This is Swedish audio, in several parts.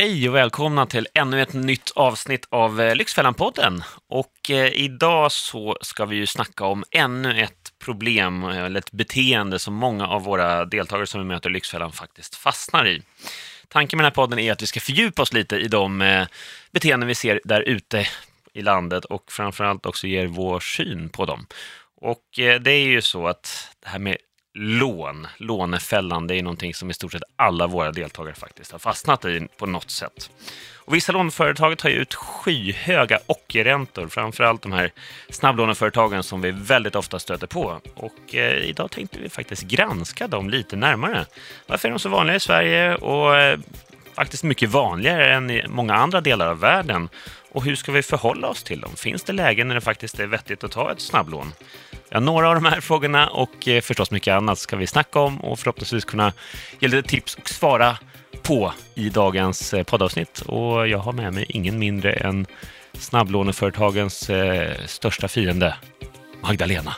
Hej och välkomna till ännu ett nytt avsnitt av eh, Lyxfällan-podden. Och eh, idag så ska vi ju snacka om ännu ett problem, eh, eller ett beteende som många av våra deltagare som vi möter i Lyxfällan faktiskt fastnar i. Tanken med den här podden är att vi ska fördjupa oss lite i de eh, beteenden vi ser där ute i landet och framförallt också ger vår syn på dem. Och eh, det är ju så att det här med lån, lånefällan, det är någonting som i stort sett alla våra deltagare faktiskt har fastnat i på något sätt. Och vissa låneföretag tar ju ut skyhöga ockerräntor, framförallt de här snabblåneföretagen som vi väldigt ofta stöter på. Och eh, idag tänkte vi faktiskt granska dem lite närmare. Varför är de så vanliga i Sverige och eh, faktiskt mycket vanligare än i många andra delar av världen? Och hur ska vi förhålla oss till dem? Finns det lägen när det faktiskt är vettigt att ta ett snabblån? Ja, några av de här frågorna och eh, förstås mycket annat ska vi snacka om och förhoppningsvis kunna ge lite tips och svara på i dagens eh, poddavsnitt. Och jag har med mig ingen mindre än snabblåneföretagens eh, största fiende, Magdalena.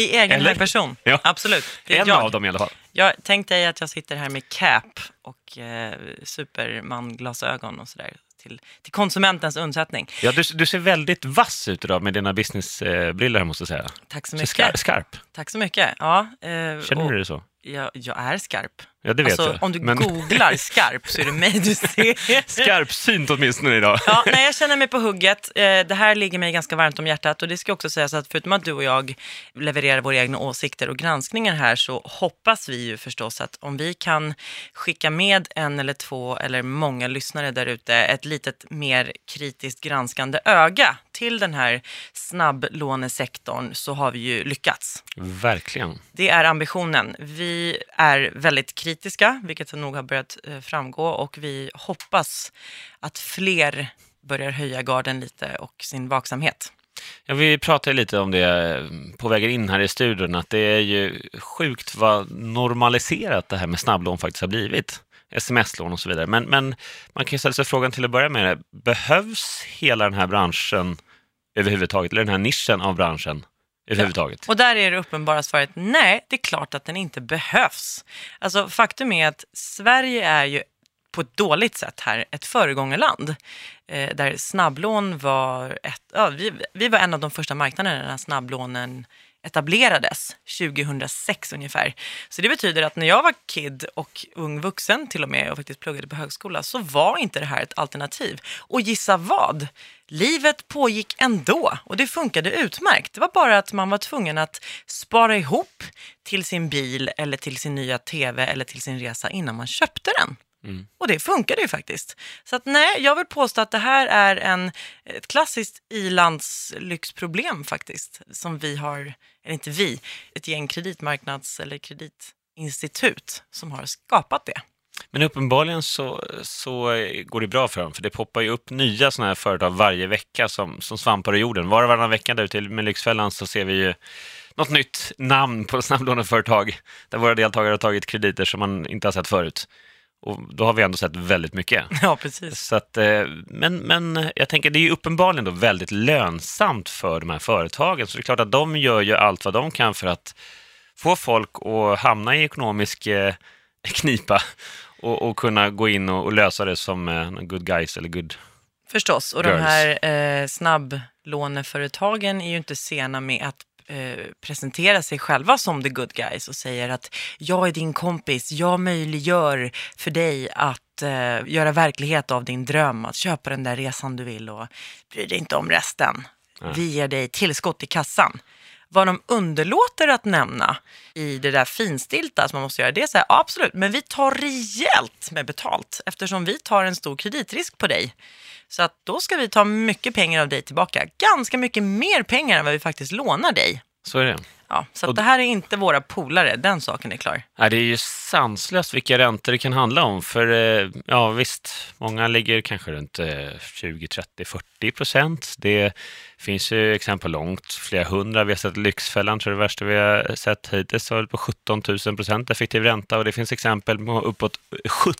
I egen Eller? person, Ja. absolut. En jag. av dem i alla fall. Jag tänkte dig att jag sitter här med cap och eh, supermanglasögon och sådär till, till konsumentens undsättning. Ja, du, du ser väldigt vass ut idag med dina businessbriller, måste jag säga. Tack så mycket. skar, skarp. Tack så mycket. Ja, eh, Känner och du det så? Jag, jag är skarp. Ja, det vet alltså, jag. om du Men googlar skarp så är det mig du ser. skarpsynt åtminstone idag. Ja, nej, jag känner mig på hugget. Eh, Det här ligger mig ganska varmt om hjärtat och det ska också sägas att förutom att du och jag levererar våra egna åsikter och granskningar här så hoppas vi ju förstås att om vi kan skicka med en eller två eller många lyssnare där ute ett litet mer kritiskt granskande öga till den här snabblånesektorn så har vi ju lyckats. Verkligen. Det är ambitionen. Vi är väldigt kritiska, vilket nog har börjat eh, framgå och vi hoppas att fler börjar höja garden lite och sin vaksamhet. Ja, vi pratade lite om det på vägen in här i studion, att det är ju sjukt vad normaliserat det här med snabblån faktiskt har blivit. Sms-lån och så vidare. Men, men man kan ju ställa sig frågan till att börja med, behövs hela den här branschen överhuvudtaget, eller den här nischen av branschen överhuvudtaget? Och där är det uppenbara svaret nej, det är klart att den inte behövs. Alltså faktum är att Sverige är ju på ett dåligt sätt här ett föregångarland. Eh, där snabblån var ett, ja, vi, vi var en av de första marknaderna när snabblånen etablerades 2006 ungefär. Så det betyder att när jag var kid och ung vuxen till och med och faktiskt pluggade på högskola så var inte det här ett alternativ. Och gissa vad? Livet pågick ändå och det funkade utmärkt. Det var bara att man var tvungen att spara ihop till sin bil eller till sin nya tv eller till sin resa innan man köpte den. Och det funkade ju faktiskt. Så att nej, jag vill påstå att det här är en, ett klassiskt i-landslyxproblem faktiskt. Som vi har, eller inte vi, ett gäng kreditmarknads eller kreditinstitut som har skapat det. Men uppenbarligen så, så går det bra för dem, för det poppar ju upp nya sådana här företag varje vecka som, som svampar i jorden. Var och varannan vecka där ute med Lyxfällan så ser vi ju något nytt namn på snabblåneföretag där våra deltagare har tagit krediter som man inte har sett förut. Och då har vi ändå sett väldigt mycket. Ja, precis. Så att, eh, men, men jag tänker, det är ju uppenbarligen då väldigt lönsamt för de här företagen. Så det är klart att de gör ju allt vad de kan för att få folk att hamna i ekonomisk eh, knipa och, och kunna gå in och, och lösa det som eh, good guys eller good... Förstås, och Girls. de här eh, snabblåneföretagen är ju inte sena med att eh, presentera sig själva som the good guys och säger att jag är din kompis, jag möjliggör för dig att eh, göra verklighet av din dröm, att köpa den där resan du vill och bry dig inte om resten. Vi ger dig tillskott i kassan. Vad de underlåter att nämna i det där finstilta som man måste göra, det är så här, ja, absolut, men vi tar rejält med betalt eftersom vi tar en stor kreditrisk på dig. Så att då ska vi ta mycket pengar av dig tillbaka. Ganska mycket mer pengar än vad vi faktiskt lånar dig. Så är det. Ja, så Och- det här är inte våra polare, den saken är klar. Ja, det är ju sanslöst vilka räntor det kan handla om. För eh, ja, visst, många ligger kanske runt eh, 20, 30, 40 procent. Det finns ju exempel långt, flera hundra. Vi har sett Lyxfällan, tror jag det värsta vi har sett hittills, var på 17 000 procent effektiv ränta. Och det finns exempel på uppåt 70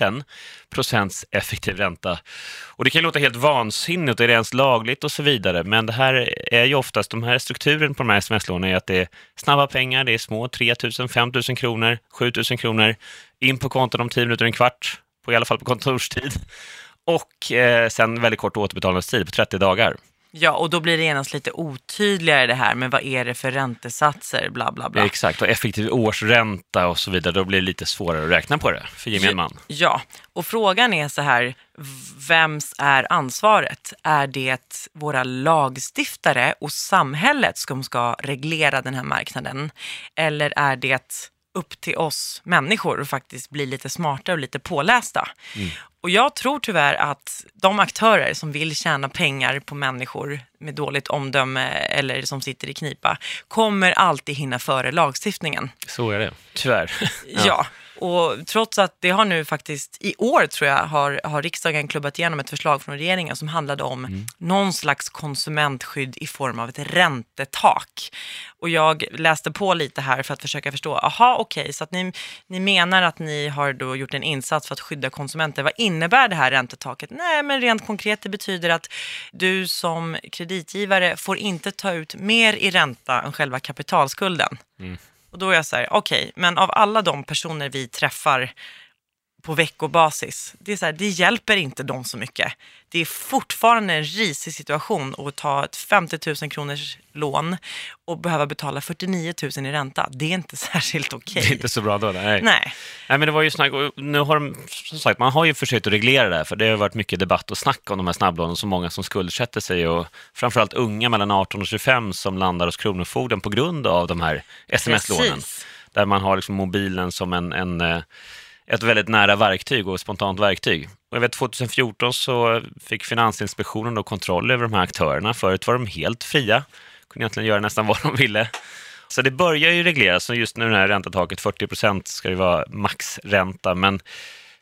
000 procents effektiv ränta. Och det kan låta helt vansinnigt, är det ens lagligt och så vidare. Men det här är ju oftast, de här strukturen på de här sms-lånen är att det är snabba pengar, det är små 3 000, 5 000 kronor, 7 000 kronor, in på konton om 10 minuter, en kvart, på, i alla fall på kontorstid. Och eh, sen väldigt kort återbetalningstid på 30 dagar. Ja, och då blir det genast lite otydligare det här med vad är det för räntesatser, bla bla bla. Exakt, och effektiv årsränta och så vidare, då blir det lite svårare att räkna på det för gemene man. Ja, och frågan är så här, vems är ansvaret? Är det våra lagstiftare och samhället som ska reglera den här marknaden? Eller är det upp till oss människor att faktiskt bli lite smartare och lite pålästa? Och jag tror tyvärr att de aktörer som vill tjäna pengar på människor med dåligt omdöme eller som sitter i knipa kommer alltid hinna före lagstiftningen. Så är det, tyvärr. Ja. Och trots att det har nu faktiskt i år tror jag har, har riksdagen klubbat igenom ett förslag från regeringen som handlade om Mm. någon slags konsumentskydd i form av ett räntetak. Och jag läste på lite här för att försöka förstå, aha okej, så att ni, ni menar att ni har då gjort en insats för att skydda konsumenter. Vad innebär det här räntetaket? Nej, men rent konkret det betyder att du som kreditgivare får inte ta ut mer i ränta än själva kapitalskulden. Och då är jag så här, okej, men av alla de personer vi träffar på veckobasis, det, är så här, det hjälper inte dem så mycket. Det är fortfarande en risig situation att ta ett 50 000 kronors lån och behöva betala 49 000 i ränta. Det är inte särskilt okej. Det är inte så bra då, nej. Nej, Nej, men det var ju snack, nu har de, som sagt, man har ju försökt att reglera det här, för det har varit mycket debatt och snack om de här snabblånen, så många som skuldsätter sig och framförallt unga mellan 18 och 25 som landar hos Kronofogden på grund av de här sms-lånen. Där man har liksom mobilen som en, en, eh, ett väldigt nära verktyg och spontant verktyg. Och jag vet 2014 så fick Finansinspektionen då kontroll över de här aktörerna. Förut var de helt fria, kunde egentligen göra nästan vad de ville. Så det börjar ju regleras, och just nu det här räntetaket, 40 procent ska det vara maxränta, men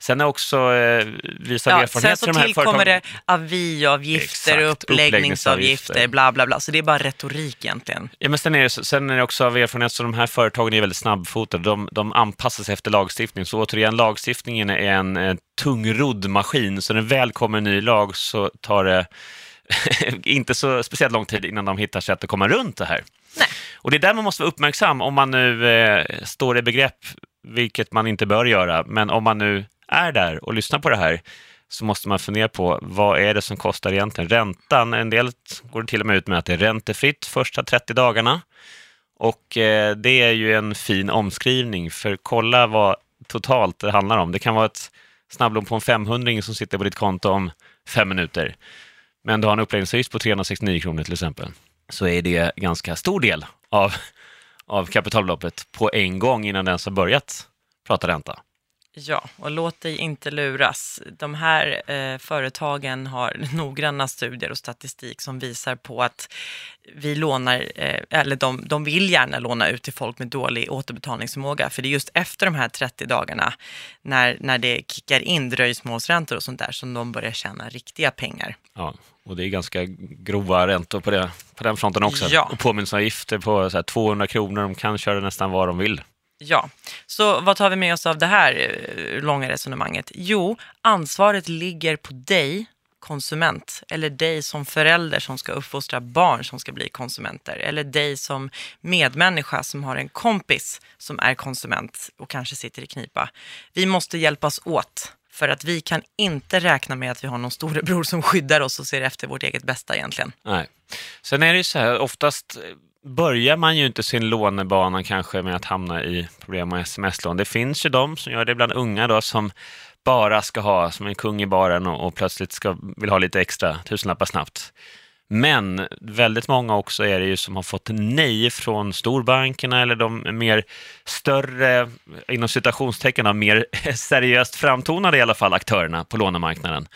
sen är också eh, visar Ja, erfarenhet sen så tillkommer det aviavgifter, Exakt, uppläggningsavgifter, bla bla bla. Så det är bara retorik egentligen. Ja, men sen är, det, sen är det också av erfarenhet så de här företagen är väldigt snabbfotade. De, de anpassar sig efter lagstiftning. Så återigen, lagstiftningen är en, en tungrodd maskin. Så när det väl kommer en ny lag så tar det inte så speciellt lång tid innan de hittar sätt att komma runt det här. Nej. Och det är där man måste vara uppmärksam om man nu eh, står i begrepp, vilket man inte bör göra, men om man nu är där och lyssnar på det här så måste man fundera på vad är det som kostar egentligen? Räntan, en del går det till och med ut med att det är räntefritt första 30 dagarna. Och eh, det är ju en fin omskrivning, för kolla vad totalt det handlar om. Det kan vara ett snabblån på en 500 som sitter på ditt konto om fem minuter. Men du har en uppläggningsavgift på 369 kronor till exempel. Så är det ganska stor del av, av kapitalbeloppet på en gång innan den har börjat prata ränta. Ja, och låt dig inte luras. De här eh, företagen har noggranna studier och statistik som visar på att vi lånar, eh, eller de, de vill gärna låna ut till folk med dålig återbetalningsförmåga. För det är just efter de här 30 dagarna, när, när det kickar in dröjsmålsräntor och sånt där, som de börjar tjäna riktiga pengar. Ja, och det är ganska grova räntor på, det, på den fronten också. Ja. Och påminnelseavgifter på så här 200 kronor. De kan köra nästan vad de vill. Ja, så vad tar vi med oss av det här eh, långa resonemanget? Jo, ansvaret ligger på dig, konsument, eller dig som förälder som ska uppfostra barn som ska bli konsumenter, eller dig som medmänniska som har en kompis som är konsument och kanske sitter i knipa. Vi måste hjälpas åt. För att vi kan inte räkna med att vi har någon storebror som skyddar oss och ser efter vårt eget bästa egentligen. Nej. Sen är det ju så här, oftast eh, börjar man ju inte sin lånebana kanske med att hamna i problem med sms-lån. Det finns ju de som gör det bland unga då som bara ska ha som en kung i baren och, och plötsligt ska, vill ha lite extra tusenlappar snabbt. Men väldigt många också är det ju som har fått nej från storbankerna eller de mer större, inom citationstecken, mer seriöst framtonade i alla fall aktörerna på lånemarknaden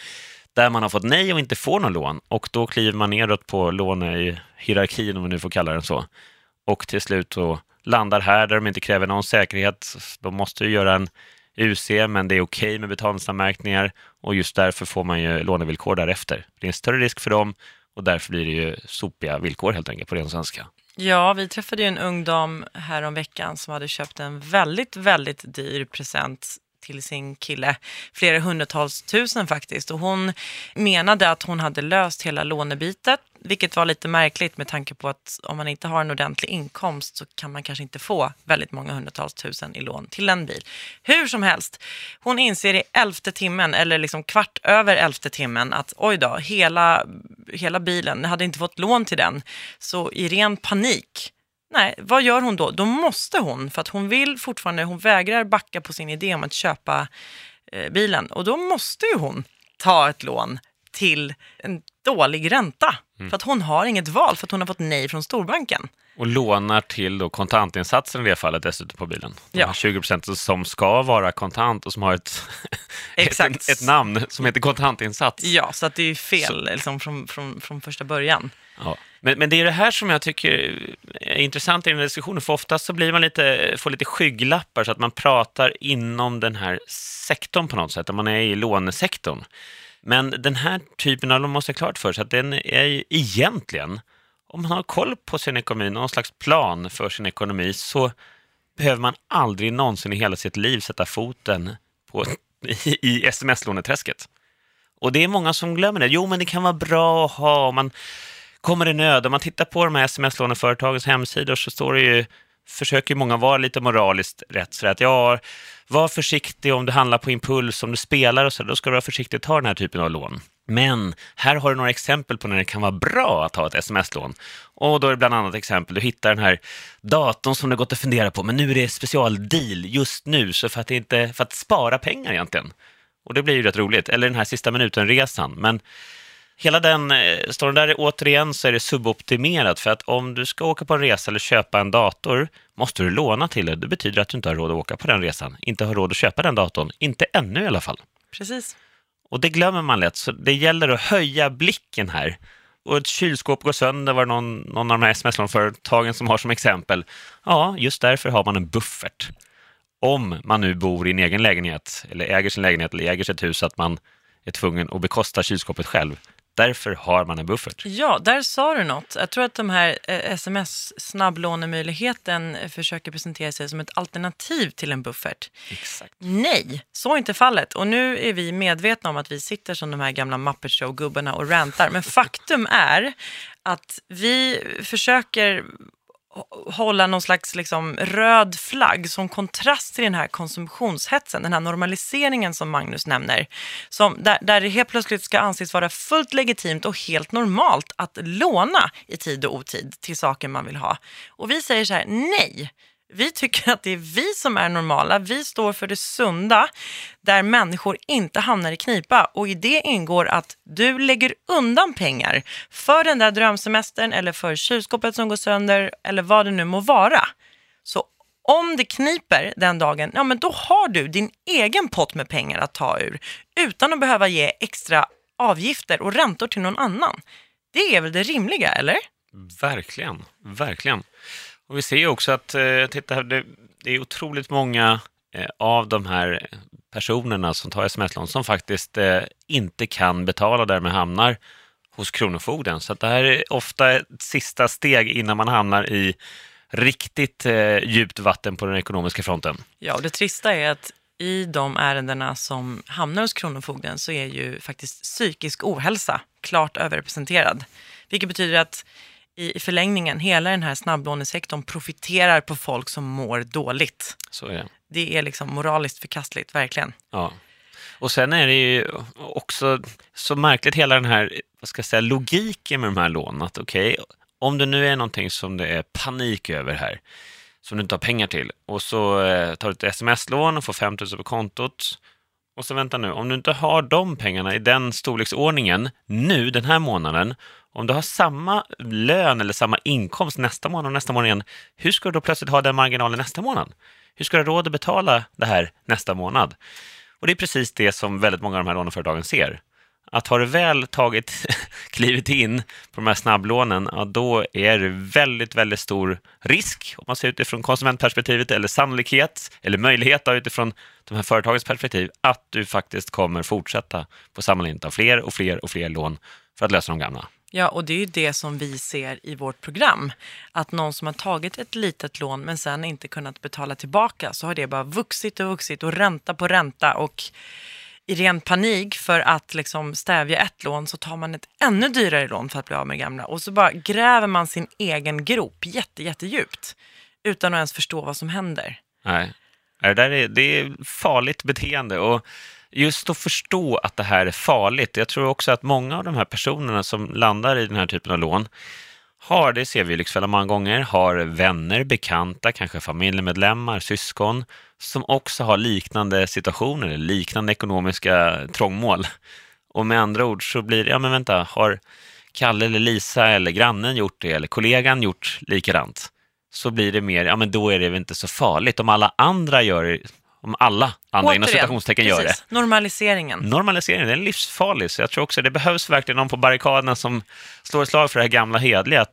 där man har fått nej och inte får någon lån och då kliver man neråt på lånehierarkin om vi nu får kalla den så och till slut så landar här där de inte kräver någon säkerhet. De måste ju göra en UC, men det är okej okay med betalningsanmärkningar och just därför får man ju lånevillkor därefter. Det är en större risk för dem och därför blir det ju sopiga villkor helt enkelt på ren svenska. Ja, vi träffade ju en ung dam häromveckan veckan som hade köpt en väldigt, väldigt dyr present till sin kille, flera hundratals tusen faktiskt. Och hon menade att hon hade löst hela lånebitet, vilket var lite märkligt med tanke på att om man inte har en ordentlig inkomst så kan man kanske inte få väldigt många hundratals tusen i lån till en bil. Hur som helst, hon inser i elfte timmen, eller liksom kvart över elfte timmen, att oj då, hela, hela bilen, hade inte fått lån till den. Så i ren panik Nej, vad gör hon då? Då måste hon, för att hon vill fortfarande, hon vägrar backa på sin idé om att köpa eh, bilen. Och då måste ju hon ta ett lån till en dålig ränta. Mm. För att hon har inget val, för att hon har fått nej från storbanken. Och lånar till då kontantinsatsen i det fallet dessutom på bilen. De ja. 20 procent som ska vara kontant och som har ett, ett, ett, namn som heter kontantinsats. Ja, så att det är fel liksom, från, från, från första början. Ja. Men, men det är det här som jag tycker är intressant i den här diskussionen, för oftast så blir man lite, får lite skygglappar så att man pratar inom den här sektorn på något sätt, om man är i lånesektorn. Men den här typen av lån måste ha klart för sig att den är egentligen, om man har koll på sin ekonomi, någon slags plan för sin ekonomi, så behöver man aldrig någonsin i hela sitt liv sätta foten på, i, i sms-låneträsket. Och det är många som glömmer det. Jo, men det kan vara bra att ha, man kommer det nöd. Om man tittar på de här sms-låneföretagens hemsidor så står det ju, försöker många vara lite moraliskt rätt, så att ja, var försiktig om du handlar på impuls, om du spelar och så, då ska du vara försiktig att ta den här typen av lån. Men här har du några exempel på när det kan vara bra att ha ett sms-lån. Och då är det bland annat exempel, du hittar den här datorn som du gått och funderat på, men nu är det specialdeal just nu, så för att, inte, för att spara pengar egentligen. Och det blir ju rätt roligt. Eller den här sista minuten-resan. Men hela den eh, storyn där, återigen så är det suboptimerat för att om du ska åka på en resa eller köpa en dator måste du låna till det. Det betyder att du inte har råd att åka på den resan, inte har råd att köpa den datorn, inte ännu i alla fall. Precis. Och det glömmer man lätt, så det gäller att höja blicken här. Och ett kylskåp går sönder var någon, någon av de här sms-låneföretagen som har som exempel. Ja, just därför har man en buffert. Om man nu bor i en egen lägenhet, eller äger sin lägenhet eller äger sitt hus, att man är tvungen att bekosta kylskåpet själv, Därför har man en buffert. Ja, där sa du något. Jag tror att de här eh, sms-snabblånemöjligheten försöker presentera sig som ett alternativ till en buffert. Exakt. Nej, så är inte fallet. Och nu är vi medvetna om att vi sitter som de här gamla Muppet Show-gubbarna och rantar. Men faktum är att vi försöker hålla någon slags liksom röd flagg som kontrast till den här konsumtionshetsen, den här normaliseringen som Magnus nämner. Som, där, där det helt plötsligt ska anses vara fullt legitimt och helt normalt att låna i tid och otid till saker man vill ha. Och vi säger så här, nej, vi tycker att det är vi som är normala. Vi står för det sunda där människor inte hamnar i knipa. Och i det ingår att du lägger undan pengar för den där drömsemestern eller för kylskåpet som går sönder eller vad det nu må vara. Så om det kniper den dagen, ja men då har du din egen pott med pengar att ta ur utan att behöva ge extra avgifter och räntor till någon annan. Det är väl det rimliga, eller? Verkligen, verkligen. Och vi ser också att eh, titta, det, det är otroligt många eh, av de här personerna som tar sms-lån som faktiskt eh, inte kan betala och därmed hamnar hos Kronofogden. Så det här är ofta ett sista steg innan man hamnar i riktigt eh, djupt vatten på den ekonomiska fronten. Ja, och det trista är att i de ärendena som hamnar hos Kronofogden så är ju faktiskt psykisk ohälsa klart överrepresenterad. Vilket betyder att i förlängningen, hela den här snabblånesektorn profiterar på folk som mår dåligt. Så är det. Det är liksom moraliskt förkastligt, verkligen. Ja. Och sen är det ju också så märkligt hela den här, vad ska jag säga, logiken med de här lånen. Att okej, okay, om det nu är någonting som det är panik över här, som du inte har pengar till, och så eh, tar du ett sms-lån och får 5 000 på kontot, och så vänta nu, om du inte har de pengarna i den storleksordningen nu den här månaden om du har samma lön eller samma inkomst nästa månad och nästa månad igen, hur ska du då plötsligt ha den marginalen nästa månad? Hur ska du ha råd att betala det här nästa månad? Och det är precis det som väldigt många av de här låneföretagen ser att har du väl tagit klivet in på de här snabblånen, ja, då är det väldigt, väldigt stor risk, om man ser utifrån konsumentperspektivet, eller sannolikhet, eller möjlighet då, utifrån de här företagens perspektiv, att du faktiskt kommer fortsätta på samma linje, ta fler och fler och fler lån för att lösa de gamla. Ja, och det är ju det som vi ser i vårt program. Att någon som har tagit ett litet lån men sen inte kunnat betala tillbaka så har det bara vuxit och vuxit och ränta på ränta och i ren panik för att liksom stävja ett lån så tar man ett ännu dyrare lån för att bli av med det gamla och så bara gräver man sin egen grop jätte, jättedjupt utan att ens förstå vad som händer. Nej, det, där är, det är farligt beteende och just att förstå att det här är farligt. Jag tror också att många av de här personerna som landar i den här typen av lån har, det ser vi i Lyxfällan många gånger, har vänner, bekanta, kanske familjemedlemmar, syskon som också har liknande situationer, liknande ekonomiska trångmål. Och med andra ord så blir det, ja men vänta, har Kalle eller Lisa eller grannen gjort det eller kollegan gjort likadant? Så blir det mer, ja men då är det väl inte så farligt. Om alla andra gör det om alla andra inom citationstecken gör det. Normaliseringen. Normaliseringen, den är livsfarlig. Så jag tror också det behövs verkligen någon på barrikaderna som slår ett slag för det här gamla hedliga.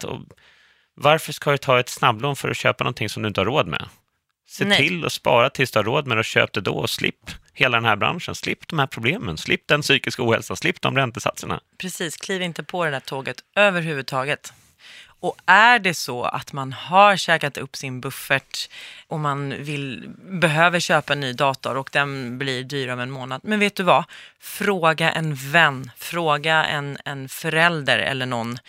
varför ska du ta ett snabblån för att köpa någonting som du inte har råd med? Se Nej. till att spara tills du har råd med det och köp det då och slipp hela den här branschen. Slipp de här problemen, slipp den psykiska ohälsan, slipp de räntesatserna. Precis, kliv inte på det där tåget överhuvudtaget. Och är det så att man har käkat upp sin buffert och man vill, behöver köpa en ny dator och den blir dyr om en månad. Men vet du vad? Fråga en vän, fråga en, en förälder eller någon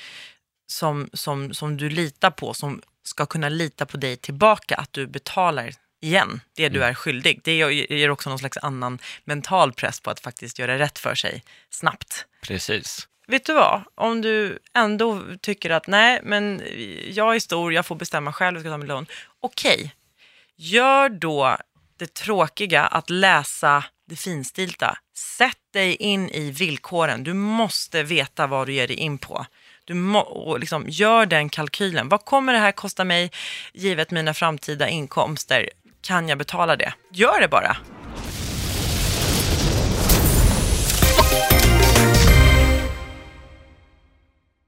som, som, som du litar på, som ska kunna lita på dig tillbaka, att du betalar igen det du mm. är skyldig. Det ger också någon slags annan mental press på att faktiskt göra rätt för sig snabbt. Precis. Vet du vad? Om du ändå tycker att nej, men jag är stor, jag får bestämma själv, jag ska ta mitt lån. Okej, okay. gör då det tråkiga att läsa det finstilta. Sätt dig in i villkoren. Du måste veta vad du ger dig in på. Du må, liksom, gör den kalkylen. Vad kommer det här kosta mig givet mina framtida inkomster? Kan jag betala det? Gör det bara.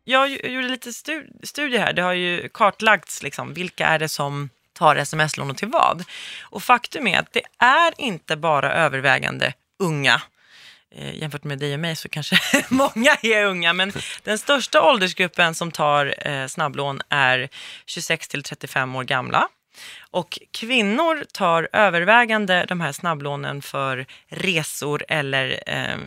Jag gjorde lite studier här. Det har ju kartlagts liksom, vilka är det som tar sms-lån och till vad. Och faktum är att det är inte bara övervägande unga. Eh, jämfört med dig och mig så kanske många är unga, men den största åldersgruppen som tar eh, snabblån är 26 till 35 år gamla. Och kvinnor tar övervägande de här snabblånen för resor eller eh,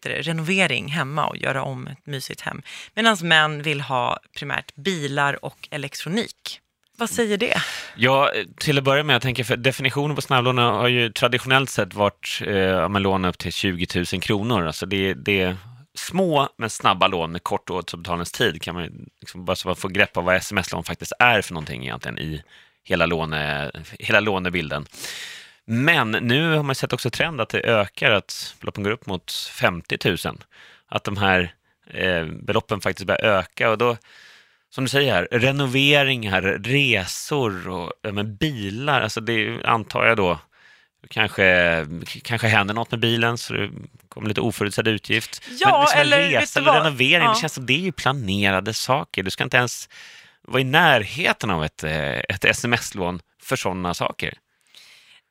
det, renovering hemma och göra om ett mysigt hem. Medan män vill ha primärt bilar och elektronik. Vad säger det? Ja, till att börja med, jag tänker för definitionen på snabblån har ju traditionellt sett varit eh, man lånar upp till 20 000 kronor. Alltså det, det är små men snabba lån med kort återbetalningstid kan man liksom bara så man får grepp av vad sms-lån faktiskt är för någonting egentligen i hela, låne, hela lånebilden. Men nu har man sett också trend att det ökar, att beloppen går upp mot 50 000. Att de här eh, beloppen faktiskt börjar öka och då, som du säger här, renoveringar, resor och ja, bilar, alltså det antar jag då kanske, kanske händer något med bilen så det kommer lite oförutsedd utgift. Ja, men liksom eller resa eller renovering, ja. det känns som det är ju planerade saker. Du ska inte ens var i närheten av ett, eh, ett sms-lån för sådana saker.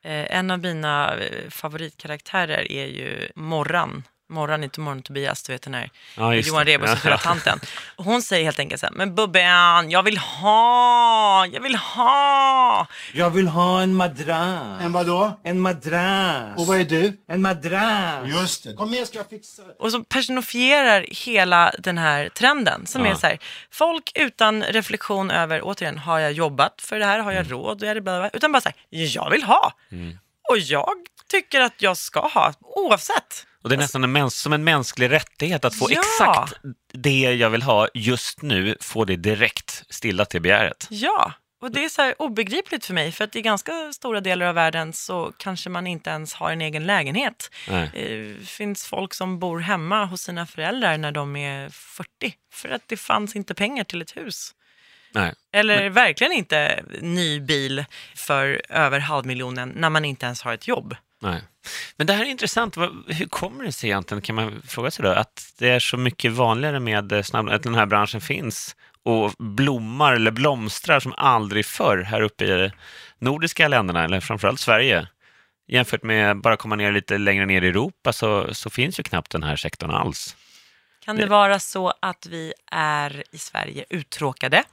Eh, en av mina eh, favoritkaraktärer är ju Morran Morran, inte Morran Tobias, du vet den här ja, Johan Rheborg som spelar tanten. Och hon säger helt enkelt så här, men Bubben, jag vill ha, jag vill ha. Jag vill ha en madrass. En vadå? En madrass. Och vad är du? En madrass. Just det, kom med ska jag fixa det. Och som personifierar hela den här trenden som ja. är så här, folk utan reflektion över, återigen, har jag jobbat för det här, har jag mm. råd, är det bla, bla, utan bara så här, jag vill ha. Mm. Och jag tycker att jag ska ha, oavsett. Och det är nästan en mäns som en mänsklig rättighet att få ja. exakt det jag vill ha just nu, få det direkt stilla till begäret. Ja, och det är så obegripligt för mig, för att i ganska stora delar av världen så kanske man inte ens har en egen lägenhet. Det eh, finns folk som bor hemma hos sina föräldrar när de är 40, för att det fanns inte pengar till ett hus. Nej. Eller Men... verkligen inte ny bil för över halvmiljonen när man inte ens har ett jobb. Nej. Men det här är intressant. Hur kommer det sig egentligen, kan man fråga sig då, att det är så mycket vanligare med eh, snabb, att den här branschen finns och blommar eller blomstrar som aldrig förr här uppe i de nordiska länderna, eller framförallt Sverige. Jämfört med bara komma ner lite längre ner i Europa så, så finns ju knappt den här sektorn alls. Kan det vara så att vi är i Sverige uttråkade?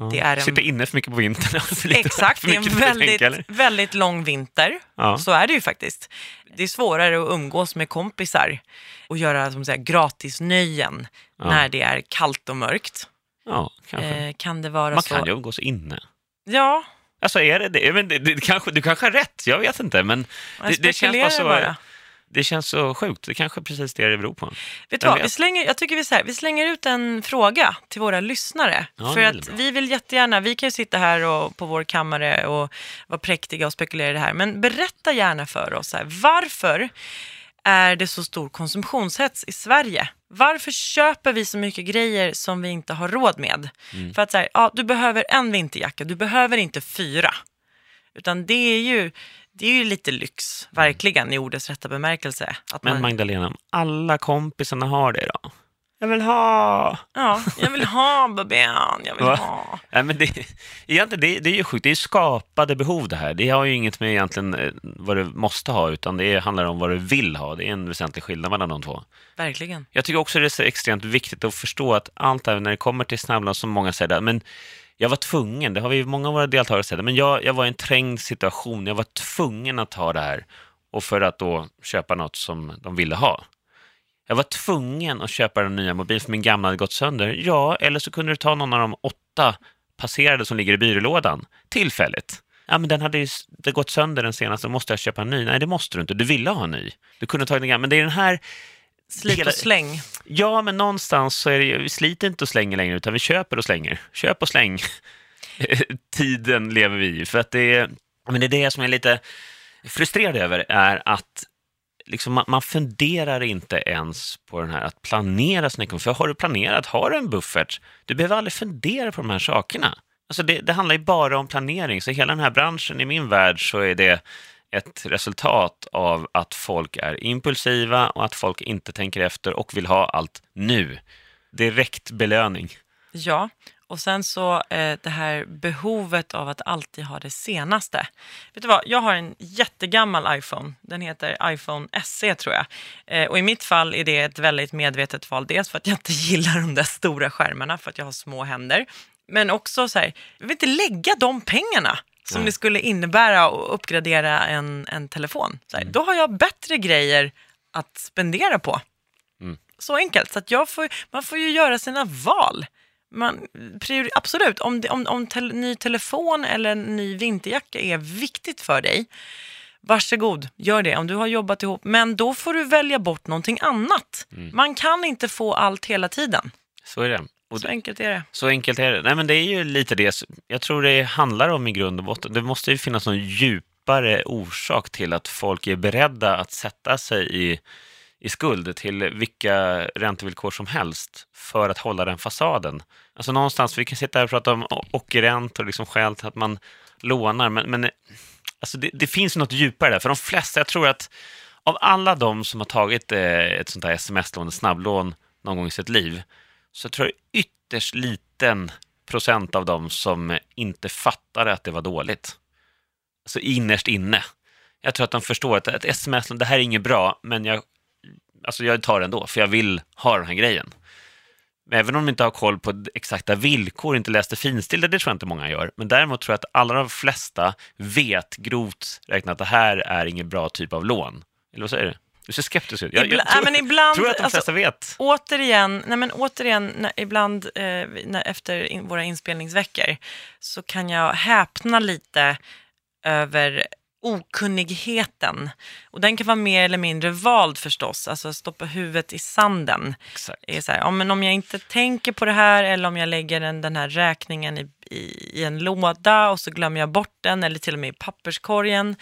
Ja. Det är en- Sitter inne för mycket på vintern. alltså Exakt, det är en att tänka, väldigt, väldigt lång vinter. Ja. Så är det ju faktiskt. Det är svårare att umgås med kompisar och göra som säga, gratisnöjen Ja. när det är kallt och mörkt. Ja, kanske. Eh, kan det vara Man så? kan ju umgås inne. Ja, Alltså är det det? Men det, det kanske, du kanske har rätt, jag vet inte. Men det, det, känns bara så, bara. Det känns så sjukt. Det kanske är precis det det beror på. Vet du vad, vi slänger, jag tycker vi, så här, vi slänger ut en fråga till våra lyssnare. Ja, för att vi vill jättegärna, vi kan ju sitta här och, på vår kammare och vara präktiga och spekulera i det här. Men berätta gärna för oss, så här, varför är det så stor konsumtionshets i Sverige? Varför köper vi så mycket grejer som vi inte har råd med? Mm. För att säga, ja, du behöver en vinterjacka, du behöver inte fyra. Utan det är ju, det är ju lite lyx, verkligen, i ordets rätta bemärkelse. Att Men man, Magdalena, om alla kompisarna har det då? Jag vill ha! Ja, jag vill ha babyn, jag vill Va? ha. Nej, men det, egentligen, det, det är ju sjukt. Det är skapade behov det här. Det har ju inget med egentligen eh, vad du måste ha, utan det handlar om vad du vill ha. Det är en väsentlig skillnad mellan de två. Verkligen. Jag tycker också det är så extremt viktigt att förstå att allt här när det kommer till snabblån, som många säger, men jag var tvungen, det har vi många av våra deltagare sett, men jag, jag var i en trängd situation, jag var tvungen att ta det här och för att då köpa något som de ville ha. Jag var tvungen att köpa den nya mobilen för min gamla hade gått sönder. Ja, eller så kunde du ta någon av de åtta passerade som ligger i byrålådan tillfälligt. Ja, men den hade ju det gått sönder den senaste, då måste jag köpa en ny. Nej, det måste du inte. Du ville ha en ny. Du kunde tagit den gamla. Men det är den här Slit och släng. Ja, men någonstans så är det ju, vi sliter inte och slänger längre, utan vi köper och slänger. Köp och släng. Tiden lever vi i. För att det är, men det är det som jag är lite frustrerad över, är att liksom man, man funderar inte ens på den här att planera sin ekonomi. För har du planerat, har du en buffert, du behöver aldrig fundera på de här sakerna. Alltså det, det handlar ju bara om planering, så hela den här branschen i min värld så är det ett resultat av att folk är impulsiva och att folk inte tänker efter och vill ha allt nu. Direkt belöning. Ja, och sen så eh, det här behovet av att alltid ha det senaste. Vet du vad, jag har en jättegammal iPhone. Den heter iPhone SE tror jag. Eh, och i mitt fall är det ett väldigt medvetet val. Dels för att jag inte gillar de där stora skärmarna för att jag har små händer. Men också så här, jag vill inte lägga de pengarna som Nej. det skulle innebära att uppgradera en, en telefon. Så här, Då har jag bättre grejer att spendera på. Så enkelt. Så jag får, man får ju göra sina val. Man, priori, absolut, om, om, om tel, ny telefon eller en ny vinterjacka är viktigt för dig, varsågod, gör det om du har jobbat ihop. Men då får du välja bort någonting annat. Man kan inte få allt hela tiden. Så är det. Och Så enkelt är det. Så enkelt är det. Nej, men det är ju lite det. Jag tror det handlar om i grund och botten. Det måste ju finnas någon djupare orsak till att folk är beredda att sätta sig i, i skuld till vilka räntevillkor som helst för att hålla den fasaden. Alltså någonstans, vi kan sitta här och prata om ockerräntor och liksom skäl till att man lånar, men, men alltså det, det finns något djupare där. För de flesta, jag tror att av alla de som har tagit eh, ett sånt här sms-lån, ett snabblån någon gång i sitt liv, så tror jag ytterst liten procent av dem som inte fattade att det var dåligt. Alltså innerst inne. Jag tror att de förstår att ett sms, det här är inget bra, men jag, alltså jag tar det ändå, för jag vill ha den här grejen. Men Även om de inte har koll på exakta villkor, inte läste finstilta, det tror jag inte många gör. Men däremot tror jag att alla de flesta vet grovt räknat att det här är ingen bra typ av lån. Eller vad säger du? Du ser skeptisk ut. Jag, Ibla- jag tror, men ibland- tror att de alltså- flesta vet. Återigen, nej men återigen när, ibland eh, när, efter in, våra inspelningsveckor så kan jag häpna lite över okunnigheten. Och den kan vara mer eller mindre vald förstås, alltså stoppa huvudet i sanden. Exakt. är så här, ja, men om jag inte tänker på det här eller om jag lägger den, den här räkningen i, i, i en låda och så glömmer jag bort den eller till och med i papperskorgen.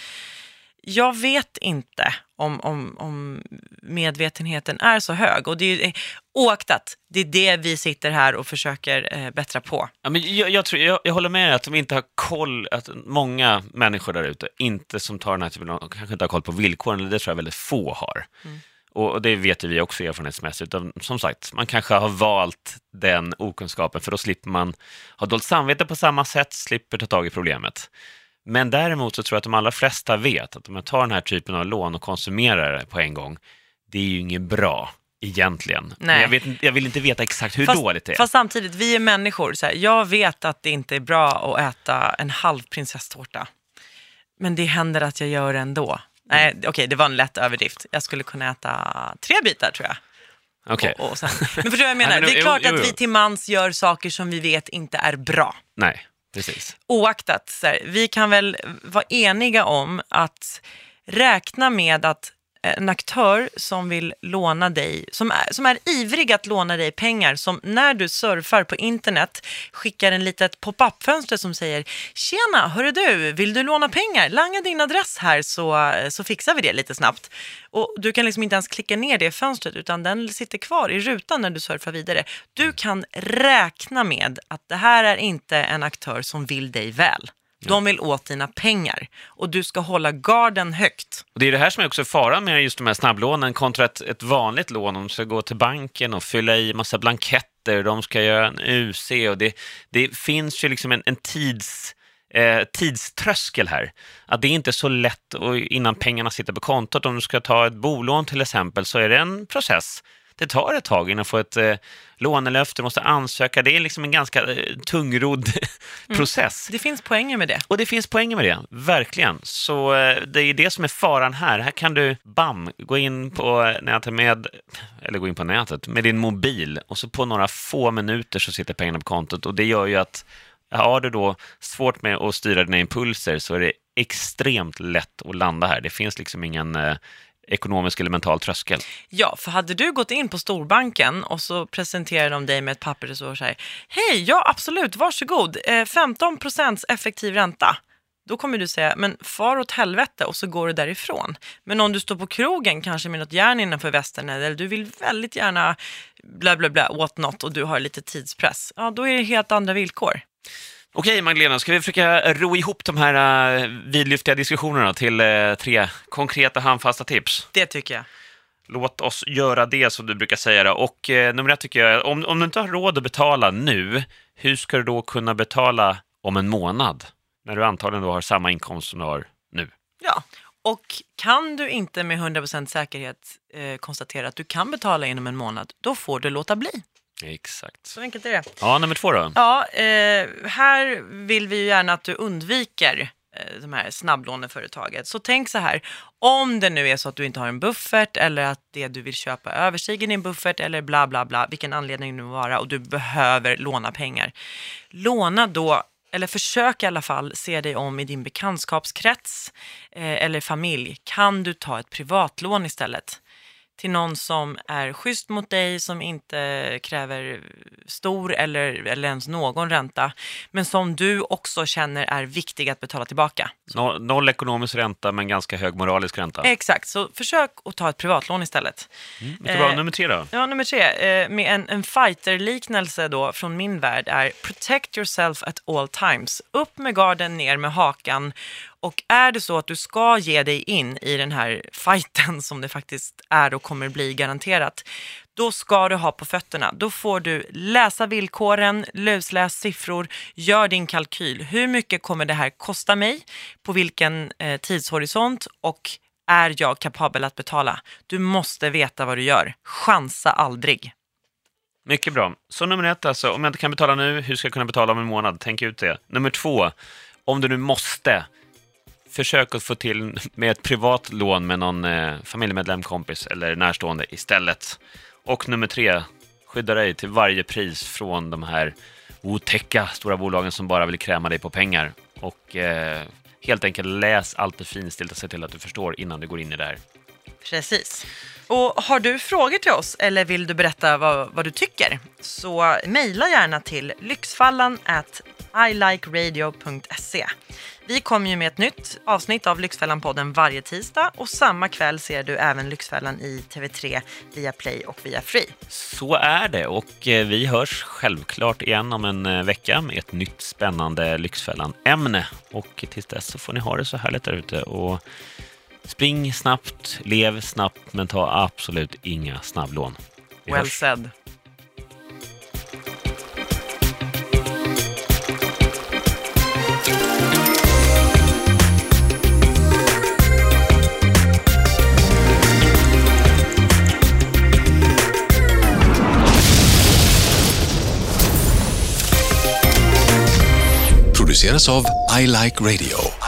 Jag vet inte om, om, om medvetenheten är så hög. Och det är, ju- oaktat, det är det vi sitter här och försöker eh, bättra på. Ja, men jag, jag, tror, jag, jag håller med dig att de inte har koll, att många människor där ute inte som tar den här typen av, kanske inte har koll på villkoren, eller det tror jag väldigt få har. Och, och det vet vi också erfarenhetsmässigt. Som sagt, man kanske har valt den okunskapen, för då slipper man ha dåligt samvete på samma sätt, slipper ta tag i problemet. Men däremot så tror jag att de allra flesta vet att om jag tar den här typen av lån och konsumerar det på en gång, det är ju inget bra egentligen. Men Nej. jag, vet, jag vill inte veta exakt hur Fast, dåligt det är. fast samtidigt, vi är människor. Så här, jag vet att det inte är bra att äta en halv prinsesstårta. Men det händer att jag gör det ändå. Nej, okej, det var en lätt överdrift. Jag skulle kunna äta tre bitar tror jag. Okej. Och, och sen, men förstår du vad jag menar? Nej, men det är jo, klart jo, att jo. vi till mans gör saker som vi vet inte är bra. Nej, precis. Oaktat, så här, vi kan väl vara eniga om att räkna med att en aktör som vill låna dig, som är, som är ivrig att låna dig pengar, som när du surfar på internet skickar en litet pop-up-fönster som säger “Tjena, hörru du, vill du låna pengar? Langa din adress här så, så fixar vi det lite snabbt”. Och du kan liksom inte ens klicka ner det fönstret utan den sitter kvar i rutan när du surfar vidare. Du kan räkna med att det här är inte en aktör som vill dig väl. De vill åt dina pengar och du ska hålla garden högt. Och det är det här som är också faran med just de här snabblånen kontra ett, ett vanligt lån. De ska gå till banken och fylla i massa blanketter, de ska göra en UC och det, det finns ju liksom en, en tids, eh, tidströskel här. Att det är inte så lätt och innan pengarna sitter på kontot. Om du ska ta ett bolån till exempel så är det en process. Det tar ett tag innan får ett eh, lånelöfte, måste ansöka. Det är liksom en ganska eh, tungrodd process. Det finns poänger med det. Och det finns poänger med det, verkligen. Så eh, det är det som är faran här. Här kan du, bam, gå in på nätet med, eller gå in på nätet, med din mobil och så på några få minuter så sitter pengarna på kontot och det gör ju att har du då svårt med att styra dina impulser så är det extremt lätt att landa här. Det finns liksom ingen eh, ekonomisk eller mental tröskel. Ja, för hade du gått in på storbanken och så presenterar de dig med ett papper och så här, hej, ja absolut, varsågod, eh, 15 procents effektiv ränta. Då kommer du säga, men far åt helvete och så går du därifrån. Men om du står på krogen, kanske med något järn innanför västen eller du vill väldigt gärna bla bla bla åt något och du har lite tidspress, ja då är det helt andra villkor. Okej Magdalena, ska vi försöka ro ihop de här uh, vidlyftiga diskussionerna till eh, tre konkreta handfasta tips? Det tycker jag. Låt oss göra det som du brukar säga. Då. Och eh, nummer ett tycker jag, om, om du inte har råd att betala nu, hur ska du då kunna betala om en månad? När du antagligen då har samma inkomst som du har nu. Ja, och kan du inte med 100% säkerhet eh, konstatera att du kan betala inom en månad, då får du låta bli. Exakt. Så enkelt är det. Ja, nummer två då? Ja, eh, här vill vi ju gärna att du undviker eh, de här snabblåneföretaget. Så tänk så här, om det nu är så att du inte har en buffert eller att det du vill köpa överstiger din buffert eller bla bla bla, vilken anledning det nu vara och du behöver låna pengar. Låna då eller försök i alla fall se dig om i din bekantskapskrets eh, eller familj. Kan du ta ett privatlån istället? Till någon som är schysst mot dig, som inte kräver stor eller, eller ens någon ränta, men som du också känner är viktig att betala tillbaka. No, noll ekonomisk ränta, men ganska hög moralisk ränta. Exakt, så försök att ta ett privatlån istället. Mycket bra. eh, Nummer tre då? Ja, nummer tre, eh, med en, en fighter-liknelse då från min värld är protect yourself at all times. Upp med garden, ner med hakan. Och är det så att du ska ge dig in i den här fighten som det faktiskt är och kommer bli garanterat, då ska du ha på fötterna. Då får du läsa villkoren, lusläs siffror, gör din kalkyl. Hur mycket kommer det här kosta mig? På vilken eh, tidshorisont? Och är jag kapabel att betala? Du måste veta vad du gör. Chansa aldrig. Mycket bra. Så nummer ett alltså, om jag inte kan betala nu, hur ska jag kunna betala om en månad? Tänk ut det. Nummer två, om du nu måste, försök att få till med ett privat lån med någon eh, familjemedlem, kompis eller närstående istället. Och nummer tre, skydda dig till varje pris från de här otäcka stora bolagen som bara vill kräma dig på pengar. Och eh, helt enkelt läs allt det finstilta och se till att du förstår innan du går in i det här. Precis. Och har du frågor till oss eller vill du berätta vad, vad du tycker så mejla gärna till lyxfallan at ilikeradio.se. Vi kommer ju med ett nytt avsnitt av Lyxfällan-podden varje tisdag och samma kväll ser du även Lyxfällan i TV3 via Play och via Free. Så är det och eh, vi hörs självklart igen om en eh, vecka med ett nytt spännande Lyxfällan-ämne. Och tills dess så får ni ha det så härligt där ute och spring snabbt, lev snabbt men ta absolut inga snabblån. Vi Well hörs. said. Av I Like Radio.